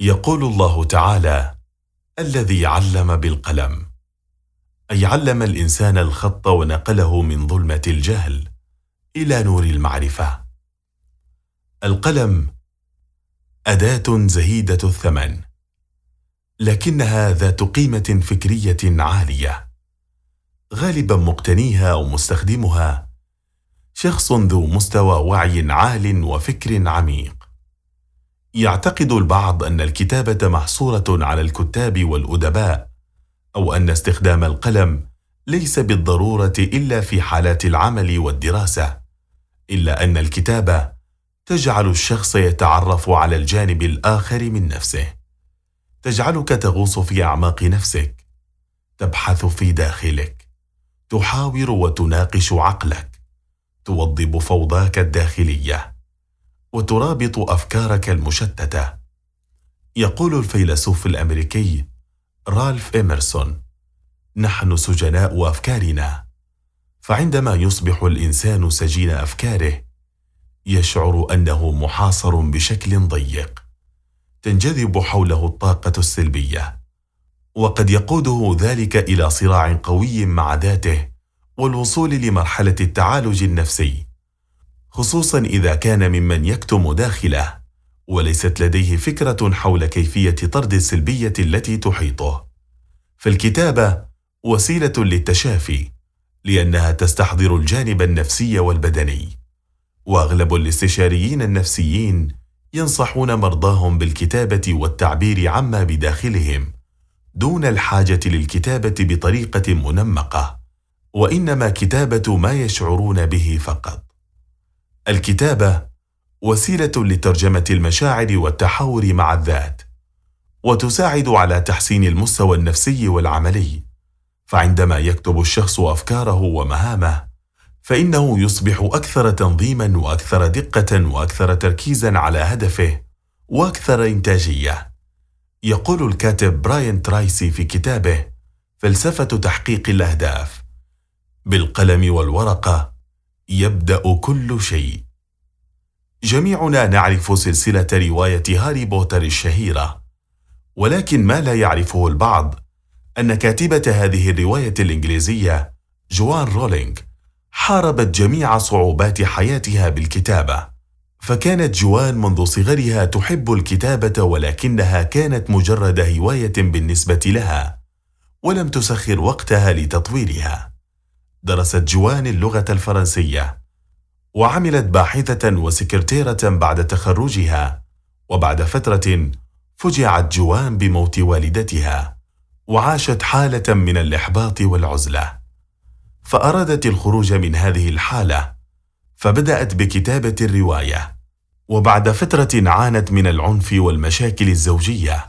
يقول الله تعالى الذي علم بالقلم. أي علم الإنسان الخط ونقله من ظلمة الجهل إلى نور المعرفة. القلم أداة زهيدة الثمن لكنها ذات قيمة فكرية عالية. غالبا مقتنيها أو مستخدمها شخص ذو مستوى وعي عال وفكر عميق. يعتقد البعض أن الكتابة محصورة على الكتاب والأدباء أو أن استخدام القلم ليس بالضرورة إلا في حالات العمل والدراسة إلا أن الكتابة تجعل الشخص يتعرف على الجانب الآخر من نفسه. تجعلك تغوص في أعماق نفسك تبحث في داخلك تحاور وتناقش عقلك توضب فوضاك الداخلية. وترابط أفكارك المشتتة. يقول الفيلسوف الأمريكي رالف إمرسون نحن سجناء أفكارنا. فعندما يصبح الإنسان سجين أفكاره يشعر أنه محاصر بشكل ضيق. تنجذب حوله الطاقة السلبية. وقد يقوده ذلك إلى صراع قوي مع ذاته والوصول لمرحلة التعالج النفسي. خصوصا إذا كان ممن يكتم داخله وليست لديه فكرة حول كيفية طرد السلبية التي تحيطه. فالكتابة وسيلة للتشافي لأنها تستحضر الجانب النفسي والبدني. وأغلب الاستشاريين النفسيين ينصحون مرضاهم بالكتابة والتعبير عما بداخلهم دون الحاجة للكتابة بطريقة منمقة. وإنما كتابة ما يشعرون به فقط. الكتابة وسيلة لترجمة المشاعر والتحاور مع الذات وتساعد على تحسين المستوى النفسي والعملي. فعندما يكتب الشخص أفكاره ومهامه فإنه يصبح أكثر تنظيما وأكثر دقة وأكثر تركيزا على هدفه وأكثر إنتاجية. يقول الكاتب براين ترايسي في كتابه فلسفة تحقيق الأهداف بالقلم والورقة يبدأ كل شيء. جميعنا نعرف سلسلة رواية هاري بوتر الشهيرة. ولكن ما لا يعرفه البعض أن كاتبة هذه الرواية الإنجليزية جوان رولينج حاربت جميع صعوبات حياتها بالكتابة. فكانت جوان منذ صغرها تحب الكتابة ولكنها كانت مجرد هواية بالنسبة لها ولم تسخر وقتها لتطويرها. درست جوان اللغة الفرنسية. وعملت باحثة وسكرتيرة بعد تخرجها وبعد فترة فجعت جوان بموت والدتها وعاشت حالة من الإحباط والعزلة. فأرادت الخروج من هذه الحالة فبدأت بكتابة الرواية. وبعد فترة عانت من العنف والمشاكل الزوجية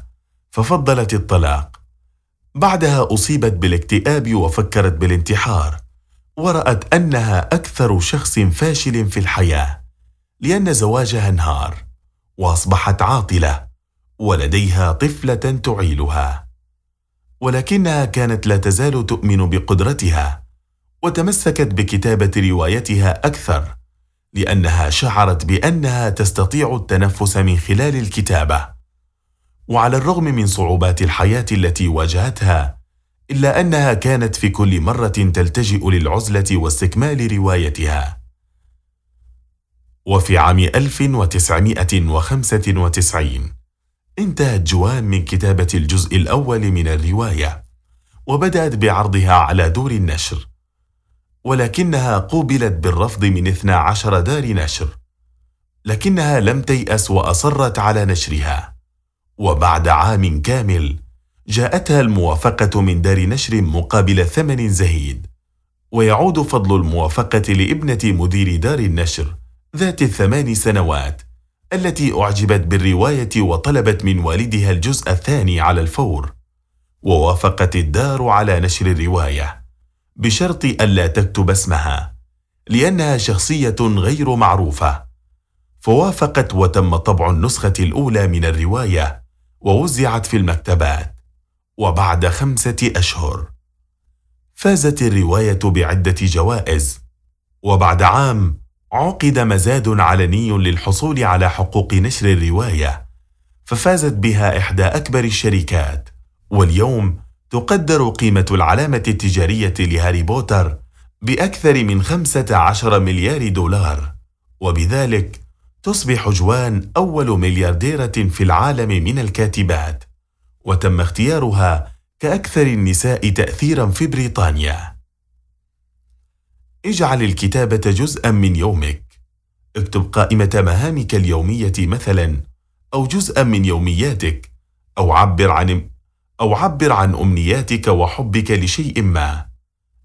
ففضلت الطلاق. بعدها أصيبت بالاكتئاب وفكرت بالانتحار. ورأت أنها أكثر شخص فاشل في الحياة لأن زواجها انهار وأصبحت عاطلة ولديها طفلة تعيلها. ولكنها كانت لا تزال تؤمن بقدرتها وتمسكت بكتابة روايتها أكثر لأنها شعرت بأنها تستطيع التنفس من خلال الكتابة. وعلى الرغم من صعوبات الحياة التي واجهتها إلا أنها كانت في كل مرة تلتجئ للعزلة واستكمال روايتها. وفي عام 1995 انتهت جوان من كتابة الجزء الأول من الرواية وبدأت بعرضها على دور النشر ولكنها قوبلت بالرفض من 12 دار نشر لكنها لم تيأس وأصرت على نشرها. وبعد عام كامل جاءتها الموافقة من دار نشر مقابل ثمن زهيد. ويعود فضل الموافقة لابنة مدير دار النشر ذات الثمان سنوات التي أعجبت بالرواية وطلبت من والدها الجزء الثاني على الفور. ووافقت الدار على نشر الرواية بشرط ألا تكتب اسمها لأنها شخصية غير معروفة. فوافقت وتم طبع النسخة الأولى من الرواية ووزعت في المكتبات. وبعد خمسة أشهر. فازت الرواية بعدة جوائز. وبعد عام عقد مزاد علني للحصول على حقوق نشر الرواية. ففازت بها إحدى أكبر الشركات. واليوم تقدر قيمة العلامة التجارية لهاري بوتر بأكثر من 15 مليار دولار. وبذلك تصبح جوان أول مليارديرة في العالم من الكاتبات. وتم اختيارها كأكثر النساء تأثيرا في بريطانيا. اجعل الكتابة جزءا من يومك. اكتب قائمة مهامك اليومية مثلا أو جزءا من يومياتك أو عبر عن أو عبر عن أمنياتك وحبك لشيء ما.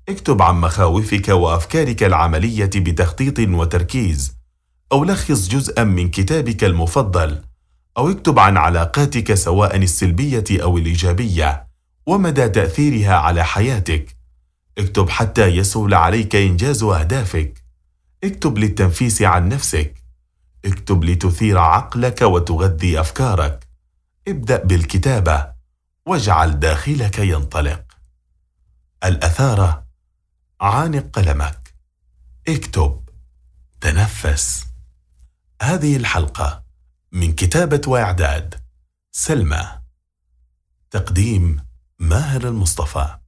اكتب عن مخاوفك وأفكارك العملية بتخطيط وتركيز أو لخص جزءا من كتابك المفضل أو اكتب عن علاقاتك سواء السلبية أو الإيجابية ومدى تأثيرها على حياتك. اكتب حتى يسهل عليك إنجاز أهدافك. اكتب للتنفيس عن نفسك. اكتب لتثير عقلك وتغذي أفكارك. ابدأ بالكتابة واجعل داخلك ينطلق. الأثارة عانق قلمك. اكتب تنفس. هذه الحلقة. من كتابة وإعداد سلمى. تقديم ماهر المصطفى.